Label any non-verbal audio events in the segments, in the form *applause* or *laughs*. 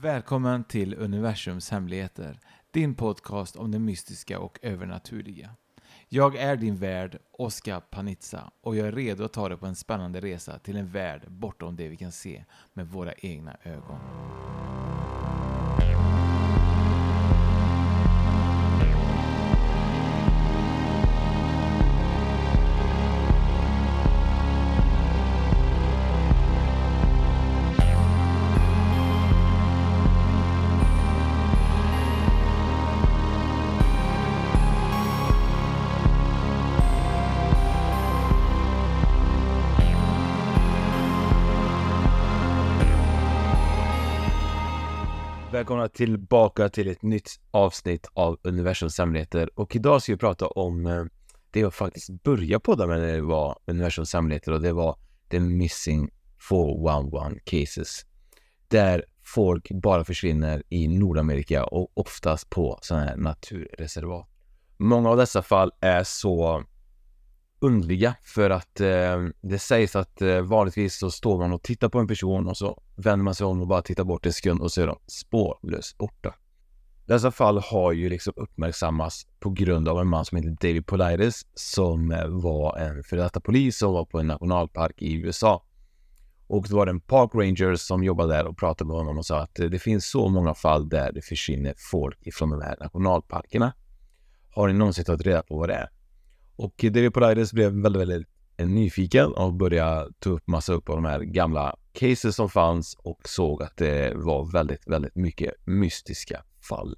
Välkommen till Universums hemligheter, din podcast om det mystiska och övernaturliga. Jag är din värd, Oskar Panizza, och jag är redo att ta dig på en spännande resa till en värld bortom det vi kan se med våra egna ögon. Välkomna tillbaka till ett nytt avsnitt av Universums hemligheter och idag ska vi prata om eh, det jag faktiskt började podda med när det var Universums hemligheter och det var The Missing 411 Cases. Där folk bara försvinner i Nordamerika och oftast på sådana här naturreservat. Många av dessa fall är så underliga för att eh, det sägs att eh, vanligtvis så står man och tittar på en person och så vänder man sig om och bara tittar bort en sekund och så är de spårlöst borta. Dessa fall har ju liksom uppmärksammats på grund av en man som heter David Politis som eh, var en före detta polis som var på en nationalpark i USA. Och det var en park ranger som jobbade där och pratade med honom och sa att eh, det finns så många fall där det försvinner folk ifrån de här nationalparkerna. Har ni någonsin tagit reda på vad det är? Och David Politis blev väldigt, väldigt eh, nyfiken och började ta upp massa upp av de här gamla cases som fanns och såg att det var väldigt, väldigt mycket mystiska fall.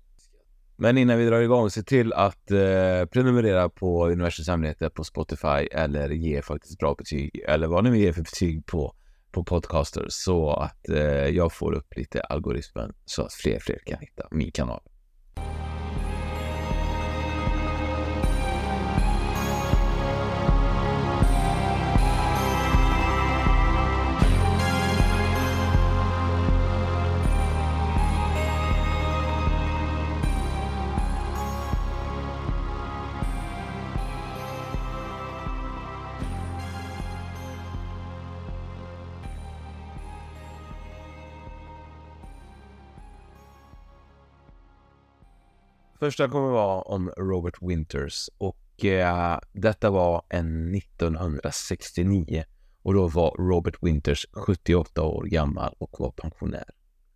Men innan vi drar igång, se till att eh, prenumerera på Universums hemligheter på Spotify eller ge faktiskt bra betyg eller vad ni vill ge för betyg på, på podcaster så att eh, jag får upp lite algoritmen så att fler, fler kan hitta min kanal. Första kommer vara om Robert Winters och eh, detta var en 1969 och då var Robert Winters 78 år gammal och var pensionär.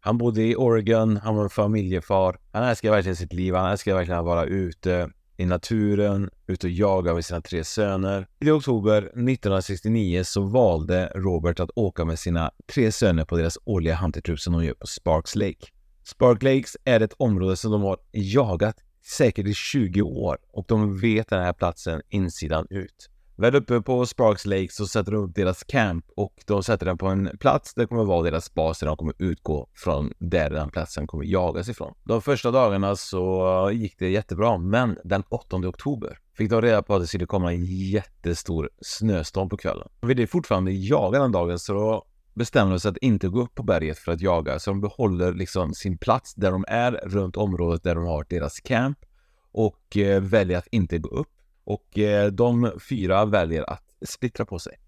Han bodde i Oregon, han var en familjefar. Han älskade verkligen sitt liv, han älskade verkligen att vara ute i naturen, ute och jaga med sina tre söner. I oktober 1969 så valde Robert att åka med sina tre söner på deras årliga huntertrupp som de gör på Sparks Lake. Spark Lakes är ett område som de har jagat säkert i 20 år och de vet den här platsen insidan ut. Väl uppe på Sparks Lake så sätter de upp deras camp och de sätter den på en plats där det kommer vara deras bas där de kommer utgå från där den platsen kommer jagas ifrån. De första dagarna så gick det jättebra men den 8 oktober fick de reda på att det skulle komma en jättestor snöstorm på kvällen. Vi ville fortfarande jaga den dagen så då bestämmer sig att inte gå upp på berget för att jaga, så de behåller liksom sin plats där de är runt området där de har deras camp och eh, väljer att inte gå upp. Och eh, de fyra väljer att splittra på sig.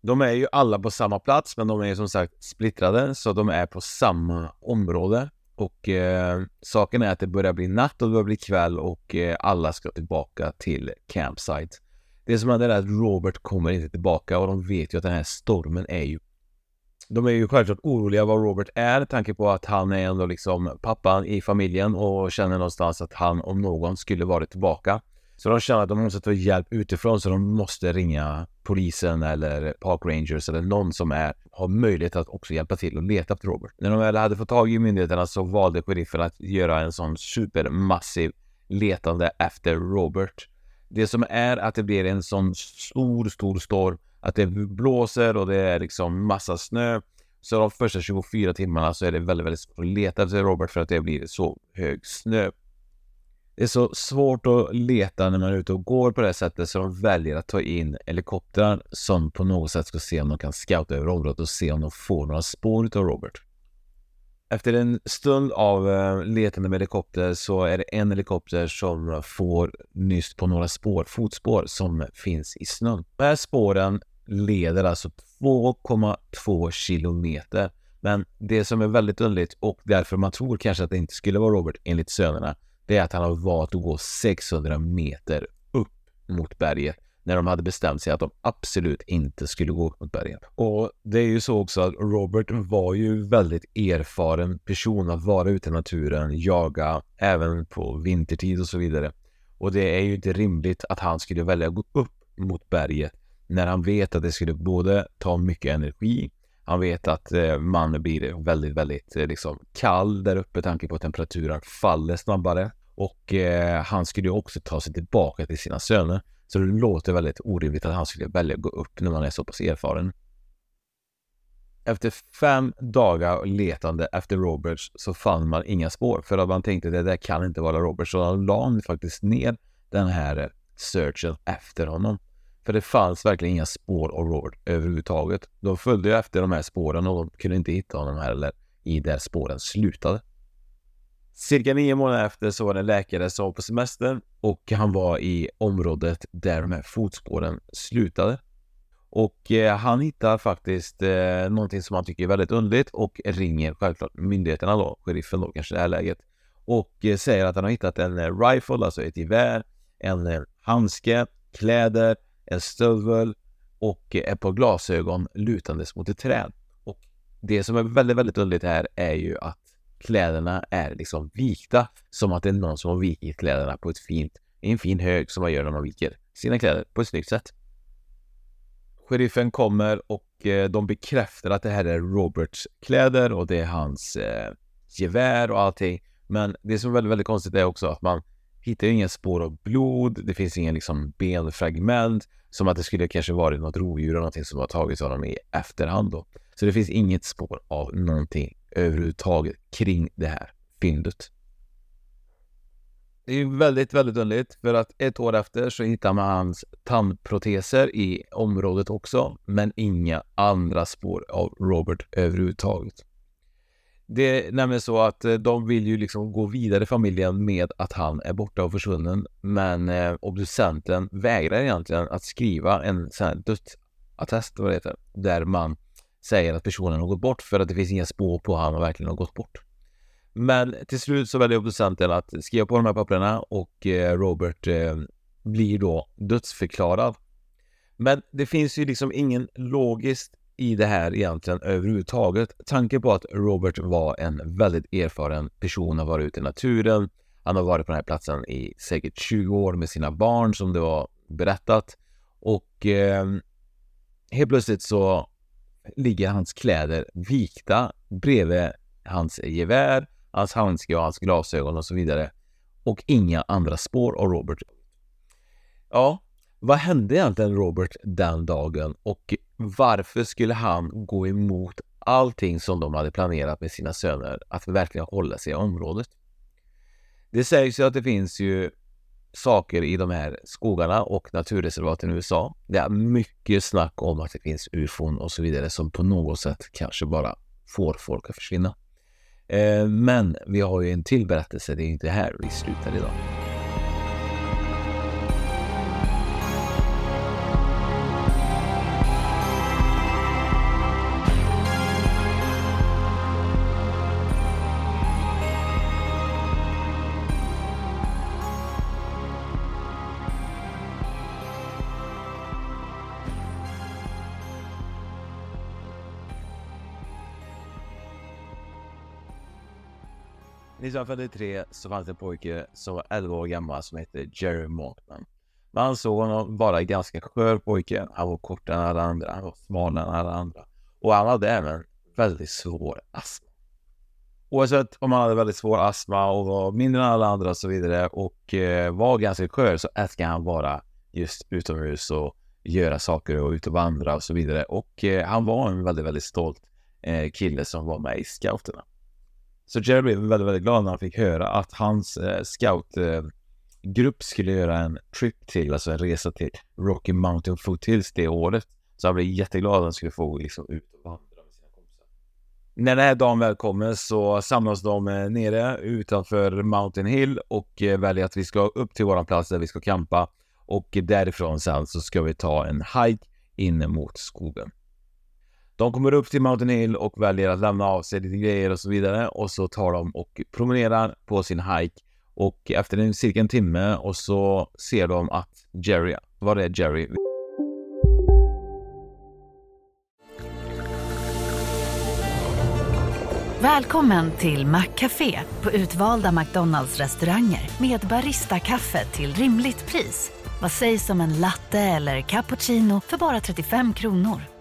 De är ju alla på samma plats, men de är ju som sagt splittrade, så de är på samma område. Och eh, saken är att det börjar bli natt och det börjar bli kväll och eh, alla ska tillbaka till campsite. Det som händer är att Robert kommer inte tillbaka och de vet ju att den här stormen är ju de är ju självklart oroliga vad Robert är, tanke på att han är ändå liksom pappan i familjen och känner någonstans att han om någon skulle varit tillbaka. Så de känner att de måste ta hjälp utifrån så de måste ringa polisen eller Park Rangers eller någon som är, har möjlighet att också hjälpa till och leta efter Robert. När de väl hade fått tag i myndigheterna så valde sheriffen att göra en sån supermassiv letande efter Robert. Det som är att det blir en sån stor, stor storm att det blåser och det är liksom massa snö. Så de första 24 timmarna så är det väldigt, väldigt svårt att leta efter Robert för att det blir så hög snö. Det är så svårt att leta när man är ute och går på det sättet så de väljer att ta in helikoptrar som på något sätt ska se om de kan scouta över området och se om de får några spår av Robert. Efter en stund av eh, letande med helikopter så är det en helikopter som får nyss på några spår, fotspår som finns i snön. De här spåren leder alltså 2,2 kilometer. Men det som är väldigt underligt och därför man tror kanske att det inte skulle vara Robert enligt sönerna, det är att han har valt att gå 600 meter upp mot berget när de hade bestämt sig att de absolut inte skulle gå upp mot berget. Och det är ju så också att Robert var ju väldigt erfaren person att vara ute i naturen, jaga, även på vintertid och så vidare. Och det är ju inte rimligt att han skulle välja att gå upp mot berget när han vet att det skulle både ta mycket energi, han vet att eh, man blir väldigt, väldigt eh, liksom kall där uppe, tanke på att temperaturen faller snabbare. Och eh, han skulle ju också ta sig tillbaka till sina söner. Så det låter väldigt orimligt att han skulle välja att gå upp när man är så pass erfaren. Efter fem dagar letande efter Roberts så fann man inga spår för att man tänkte att det där kan inte vara Roberts. Så han la faktiskt ner den här eh, searchen efter honom. För det fanns verkligen inga spår av Robert överhuvudtaget. De följde ju efter de här spåren och de kunde inte hitta honom heller i där spåren slutade. Cirka nio månader efter så var det en läkare som var på semester och han var i området där de här fotspåren slutade. Och eh, han hittar faktiskt eh, någonting som han tycker är väldigt underligt och ringer självklart myndigheterna då, sheriffen då kanske i det här läget. Och eh, säger att han har hittat en eh, rifle, alltså ett gevär, en eh, handske, kläder, en stövel och ett par glasögon lutandes mot ett träd. Och det som är väldigt, väldigt underligt här är ju att kläderna är liksom vikta som att det är någon som har vikit kläderna på ett fint, en fin hög som man gör när man viker sina kläder på ett snyggt sätt. Sheriffen kommer och eh, de bekräftar att det här är Roberts kläder och det är hans eh, gevär och allting. Men det som är väldigt, väldigt konstigt är också att man hittar inga spår av blod, det finns inga liksom benfragment, som att det skulle kanske varit något rovdjur eller någonting som har tagit honom i efterhand då. Så det finns inget spår av någonting överhuvudtaget kring det här fyndet. Det är väldigt, väldigt underligt för att ett år efter så hittar man hans tandproteser i området också, men inga andra spår av Robert överhuvudtaget. Det är nämligen så att eh, de vill ju liksom gå vidare familjen med att han är borta och försvunnen. Men eh, obducenten vägrar egentligen att skriva en sån här dödsattest, vad det heter, där man säger att personen har gått bort för att det finns inga spår på att han verkligen har gått bort. Men till slut så väljer obducenten att skriva på de här papperna och eh, Robert eh, blir då dödsförklarad. Men det finns ju liksom ingen logiskt i det här egentligen överhuvudtaget. Tanken på att Robert var en väldigt erfaren person, har varit ute i naturen. Han har varit på den här platsen i säkert 20 år med sina barn som det var berättat. Och eh, helt plötsligt så ligger hans kläder vikta bredvid hans gevär, hans handske och hans glasögon och så vidare. Och inga andra spår av Robert. Ja, vad hände egentligen Robert den dagen och varför skulle han gå emot allting som de hade planerat med sina söner att verkligen hålla sig i området? Det sägs ju att det finns ju saker i de här skogarna och naturreservaten i USA. Det är mycket snack om att det finns ufon och så vidare som på något sätt kanske bara får folk att försvinna. Eh, men vi har ju en till berättelse, det är inte här vi slutar idag. 1953 så fanns det en pojke som var 11 år gammal som hette Jerry Maltman. Man ansåg honom vara en ganska skör pojke. Han var kortare än alla andra, han var smalare än alla andra. Och han hade även väldigt svår astma. Oavsett om han hade väldigt svår astma och var mindre än alla andra och så vidare och eh, var ganska skör så älskade han vara just utomhus och göra saker och ut och vandra och så vidare. Och eh, han var en väldigt, väldigt stolt eh, kille som var med i scouterna. Så Jerry blev väldigt, väldigt glad när han fick höra att hans eh, scoutgrupp skulle göra en trip till, alltså en resa till Rocky Mountain Foothills det året. Så han blev jätteglad att han skulle få liksom ut och vandra med sina kompisar. När den här dagen väl kommer så samlas de eh, nere utanför Mountain Hill och eh, väljer att vi ska upp till våran plats där vi ska campa. Och därifrån sen så ska vi ta en hike in mot skogen. De kommer upp till Mountain Hill och väljer att lämna av sig lite grejer och så vidare och så tar de och promenerar på sin hike och efter en cirka en timme och så ser de att Jerry, var är Jerry? Välkommen till Maccafé på utvalda McDonalds restauranger med Baristakaffe till rimligt pris. Vad sägs om en latte eller cappuccino för bara 35 kronor?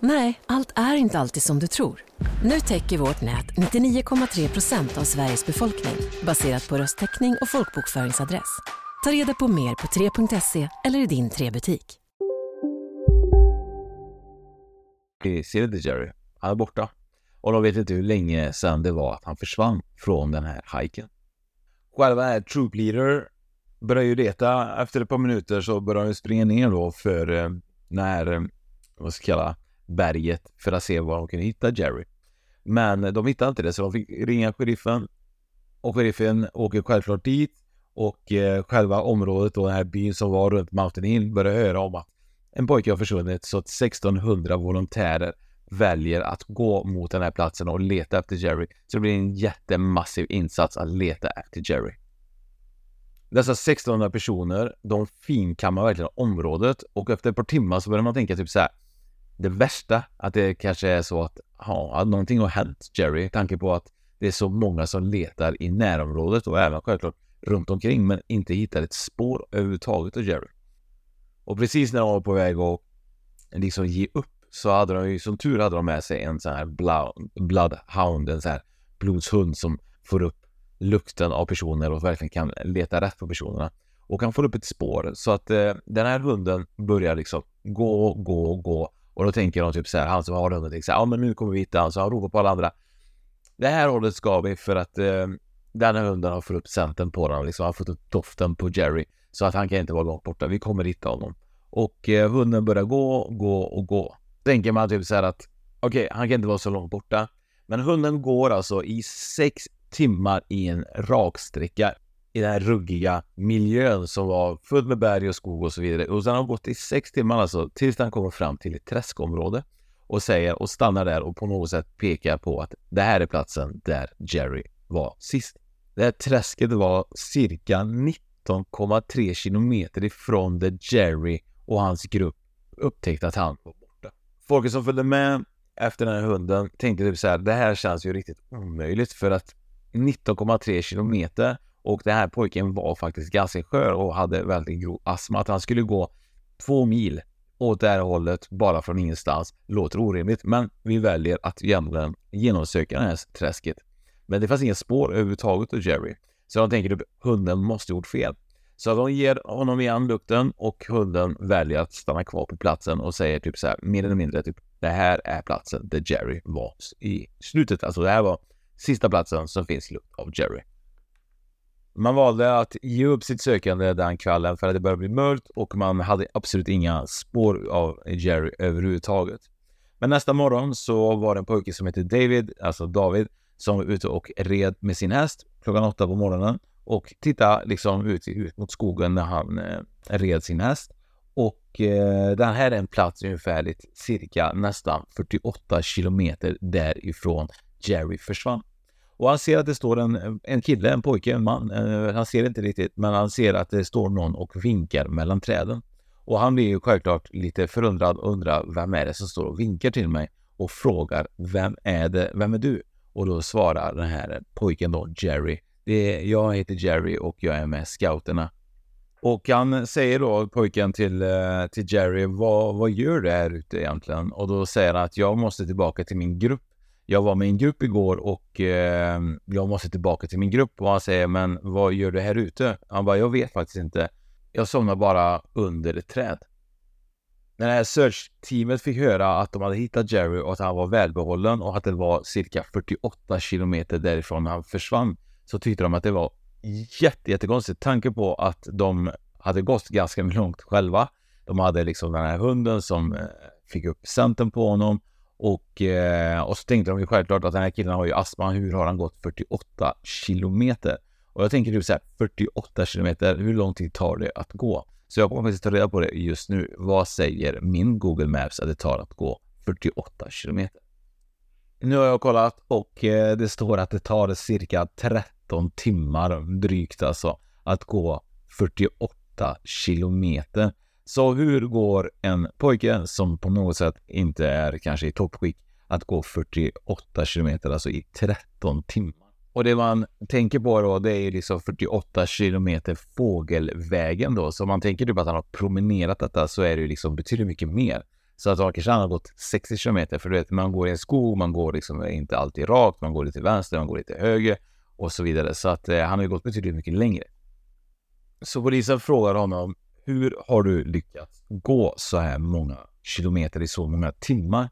Nej, allt är inte alltid som du tror. Nu täcker vårt nät 99,3 procent av Sveriges befolkning baserat på röstteckning och folkbokföringsadress. Ta reda på mer på 3.se eller i din 3-butik. Vi ser inte Jerry. Han är borta. Och de vet inte hur länge sedan det var att han försvann från den här hajken. Själva är Troop Leader börjar ju leta. Efter ett par minuter så börjar de springa ner då för eh, när, eh, vad ska jag kalla, berget för att se var de kunde hitta Jerry. Men de hittade inte det så de fick ringa sheriffen. Och sheriffen åker självklart dit och eh, själva området och den här byn som var runt Mountain Hill börjar höra om att en pojke har försvunnit så att 1600 volontärer väljer att gå mot den här platsen och leta efter Jerry. Så det blir en jättemassiv insats att leta efter Jerry. Dessa 1600 personer, de finkammar verkligen området och efter ett par timmar så börjar man tänka typ så här. Det värsta, att det kanske är så att, ja, någonting har hänt Jerry. Tanke på att det är så många som letar i närområdet och även självklart runt omkring men inte hittar ett spår överhuvudtaget av Jerry. Och precis när de var på väg att liksom ge upp så hade de ju som tur hade de med sig en sån här bloodhound, en sån här blodshund som får upp lukten av personer och verkligen kan leta rätt på personerna. Och han får upp ett spår så att eh, den här hunden börjar liksom gå, gå, gå och då tänker de typ så här, alltså, han som har hunden tänker så här, ja men nu kommer vi hitta alltså, han så han ropar på alla andra. Det här hållet ska vi för att eh, den här hunden har fått upp scenten på den liksom, har fått upp doften på Jerry så att han kan inte vara långt borta. Vi kommer hitta honom. Och eh, hunden börjar gå, gå och gå. Tänker man typ så här att okej, okay, han kan inte vara så långt borta. Men hunden går alltså i sex timmar i en raksträcka i den här ruggiga miljön som var full med berg och skog och så vidare. Och sen har han gått i sex timmar alltså tills han kommer fram till ett träskområde och säger och stannar där och på något sätt pekar på att det här är platsen där Jerry var sist. Det här träsket var cirka 19,3 kilometer ifrån där Jerry och hans grupp upptäckte att han var borta. Folket som följde med efter den här hunden tänkte typ så här, det här känns ju riktigt omöjligt för att 19,3 kilometer och den här pojken var faktiskt ganska skör och hade väldigt grov astma. Att han skulle gå två mil åt det här hållet bara från ingenstans låter orimligt, men vi väljer att egentligen genomsöka det här träsket. Men det fanns inga spår överhuvudtaget av Jerry. Så de tänker att hunden måste gjort fel. Så de ger honom igen lukten och hunden väljer att stanna kvar på platsen och säger typ så här, mer eller mindre typ, det här är platsen där Jerry var i slutet. Alltså det här var sista platsen som finns lukt av Jerry. Man valde att ge upp sitt sökande den kvällen för att det började bli mörkt och man hade absolut inga spår av Jerry överhuvudtaget. Men nästa morgon så var det en pojke som hette David, alltså David, som var ute och red med sin häst klockan åtta på morgonen och tittade liksom ut, ut mot skogen när han eh, red sin häst. Och eh, den här är en plats ungefärligt cirka nästan 48 kilometer därifrån Jerry försvann. Och han ser att det står en, en kille, en pojke, en man. Eh, han ser inte riktigt, men han ser att det står någon och vinkar mellan träden. Och han blir ju självklart lite förundrad och undrar vem är det som står och vinkar till mig och frågar vem är det, vem är du? Och då svarar den här pojken då, Jerry. Det är, jag heter Jerry och jag är med scouterna. Och han säger då, pojken till, eh, till Jerry, vad, vad gör du här ute egentligen? Och då säger han att jag måste tillbaka till min grupp. Jag var med en grupp igår och eh, jag måste tillbaka till min grupp. Och han säger, men vad gör du här ute? Han bara, jag vet faktiskt inte. Jag somnar bara under ett träd. När det här search-teamet fick höra att de hade hittat Jerry och att han var välbehållen och att det var cirka 48 kilometer därifrån han försvann så tyckte de att det var jätte, jättekonstigt. Tanke på att de hade gått ganska *laughs* långt själva. De hade liksom den här hunden som eh, fick upp centern på honom och, eh, och så tänkte de ju självklart att den här killen har ju astma. Hur har han gått 48 kilometer? Och jag tänker typ så här 48 kilometer. Hur lång tid tar det att gå? Så jag kommer faktiskt ta reda på det just nu. Vad säger min Google Maps att det tar att gå 48 kilometer? Nu har jag kollat och eh, det står att det tar cirka 13 timmar drygt alltså att gå 48 kilometer. Så hur går en pojke som på något sätt inte är kanske i toppskick att gå 48 kilometer, alltså i 13 timmar? Och det man tänker på då, det är ju liksom 48 kilometer fågelvägen då. Så om man tänker typ att han har promenerat detta så är det ju liksom betydligt mycket mer. Så att kanske han har gått 60 kilometer, för du vet, man går i en skog, man går liksom inte alltid rakt, man går lite vänster, man går lite höger och så vidare. Så att eh, han har ju gått betydligt mycket längre. Så polisen frågar honom, hur har du lyckats gå så här många kilometer i så många timmar?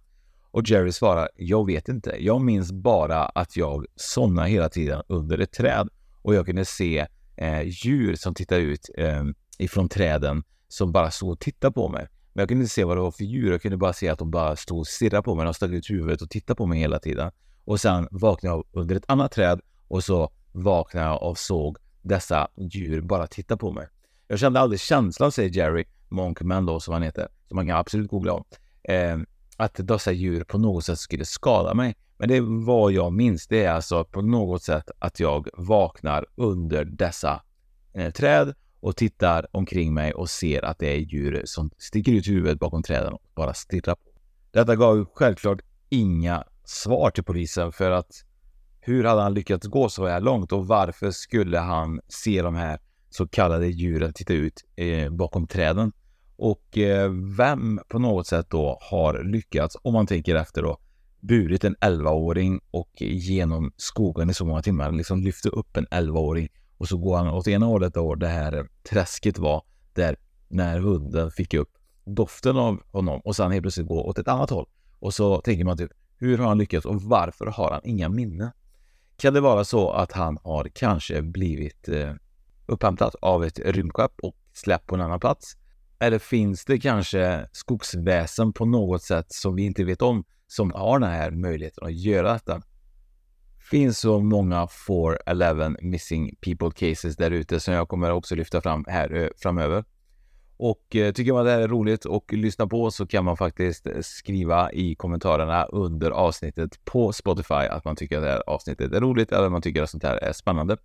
Och Jerry svarar, jag vet inte. Jag minns bara att jag somnade hela tiden under ett träd och jag kunde se eh, djur som tittade ut eh, ifrån träden som bara stod och tittade på mig. Men jag kunde inte se vad det var för djur. Jag kunde bara se att de bara stod och stirrade på mig. De stack ut huvudet och tittade på mig hela tiden. Och sen vaknade jag under ett annat träd och så vaknade jag och såg dessa djur bara titta på mig. Jag kände aldrig känslan, säger Jerry Monkman då, som han heter, som man kan absolut googla om, eh, att dessa djur på något sätt skulle skada mig. Men det är vad jag minns, det är alltså på något sätt att jag vaknar under dessa eh, träd och tittar omkring mig och ser att det är djur som sticker ut huvudet bakom träden och bara stirrar på. Detta gav självklart inga svar till polisen för att hur hade han lyckats gå så här långt och varför skulle han se de här så kallade djuren titta ut eh, bakom träden? Och eh, vem på något sätt då har lyckats, om man tänker efter då, burit en 11-åring och genom skogen i så många timmar, liksom lyfte upp en 11-åring och så går han åt ena hållet då det här träsket var där när hunden fick upp doften av honom och sen helt plötsligt gå åt ett annat håll. Och så tänker man typ, hur har han lyckats och varför har han inga minnen? Kan det vara så att han har kanske blivit eh, upphämtat av ett rymdskepp och släppt på en annan plats? Eller finns det kanske skogsväsen på något sätt som vi inte vet om som har den här möjligheten att göra detta? finns så många 4-11 missing people cases där ute som jag kommer också lyfta fram här eh, framöver. Och eh, tycker man det här är roligt och lyssna på så kan man faktiskt eh, skriva i kommentarerna under avsnittet på Spotify att man tycker att det här avsnittet är roligt eller att man tycker att sånt här är spännande.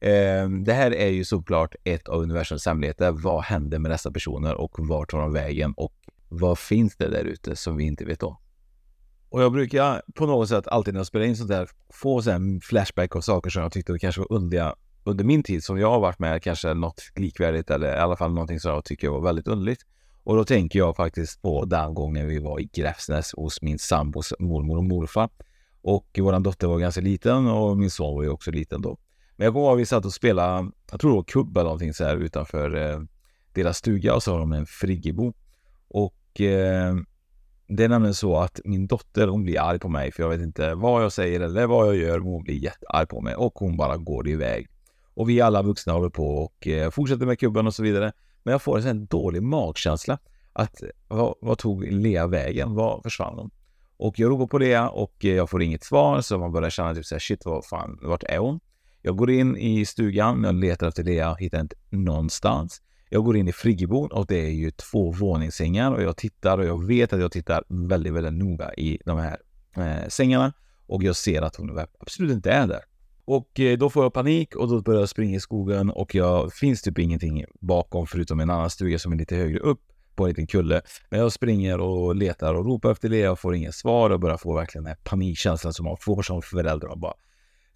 Ehm, det här är ju såklart ett av universums hemligheter. Vad händer med dessa personer och vart tar de vägen och vad finns det där ute som vi inte vet om? Och jag brukar på något sätt alltid när jag spelar in sånt där få en flashback av saker som jag tyckte kanske var underliga under min tid som jag har varit med, kanske något likvärdigt eller i alla fall någonting som jag tycker var väldigt underligt. Och då tänker jag faktiskt på den gången vi var i Gräfsnäs hos min sambos mormor och morfar. Och våran dotter var ganska liten och min son var ju också liten då. Men jag kommer ihåg att vi satt och spelade, jag tror det var kubb eller någonting så här utanför eh, deras stuga och så har de en friggebo. Och eh, det är nämligen så att min dotter hon blir arg på mig för jag vet inte vad jag säger eller vad jag gör. Men hon blir jättearg på mig och hon bara går iväg. Och vi alla vuxna håller på och eh, fortsätter med kubben och så vidare. Men jag får en sån dålig magkänsla. Att vad, vad tog Lea vägen? Var försvann hon? Och jag ropar på Lea och eh, jag får inget svar så man börjar känna typ såhär shit vad fan, vart är hon? Jag går in i stugan, jag letar efter Lea, hittar inte någonstans. Jag går in i friggeboden och det är ju två våningssängar och jag tittar och jag vet att jag tittar väldigt, väldigt noga i de här eh, sängarna och jag ser att hon absolut inte är där. Och eh, då får jag panik och då börjar jag springa i skogen och jag finns typ ingenting bakom förutom en annan stuga som är lite högre upp på en liten kulle. Men jag springer och letar och ropar efter Lea och får inget svar och börjar få verkligen den här panikkänslan som man får som förälder. Man bara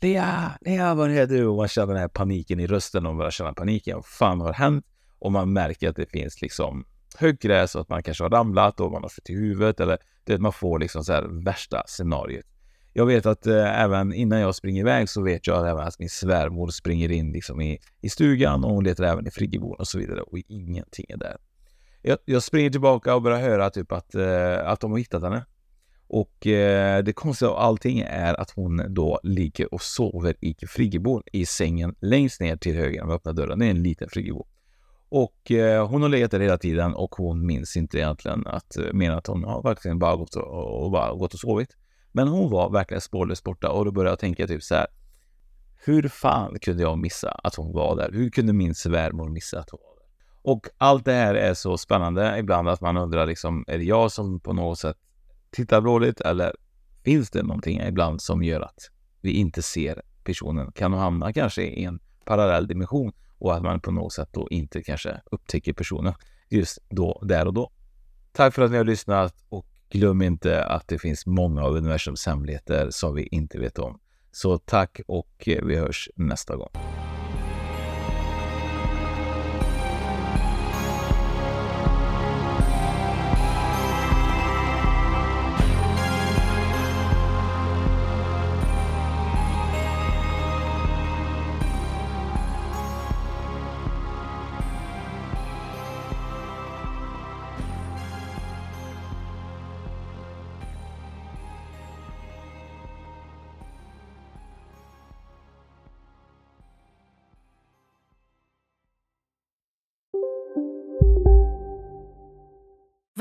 det är, det är du? Och man känner den här paniken i rösten och börjar känna paniken. Vad fan har hänt? Och man märker att det finns liksom höggräs och att man kanske har ramlat och man har fått i huvudet eller det, man får liksom så här värsta scenariot. Jag vet att eh, även innan jag springer iväg så vet jag även att min svärmor springer in liksom i, i stugan och hon letar även i friggeboden och så vidare och ingenting är där. Jag, jag springer tillbaka och börjar höra typ att, eh, att de har hittat henne. Och eh, det konstiga av allting är att hon då ligger och sover i friggeboden i sängen längst ner till höger med öppna dörren. Det är en liten friggebod. Och eh, hon har legat där hela tiden och hon minns inte egentligen att, eh, att hon har verkligen bara gått och, och, bara gått och sovit. Men hon var verkligen spårlöst borta och då började jag tänka typ så här. Hur fan kunde jag missa att hon var där? Hur kunde min svärmor missa att hon var där? Och allt det här är så spännande ibland att man undrar liksom, är det jag som på något sätt tittar dåligt eller finns det någonting ibland som gör att vi inte ser personen? Kan hon hamna kanske i en parallell dimension och att man på något sätt då inte kanske upptäcker personen just då, där och då. Tack för att ni har lyssnat och glöm inte att det finns många av universums hemligheter som vi inte vet om. Så tack och eh, vi hörs nästa gång.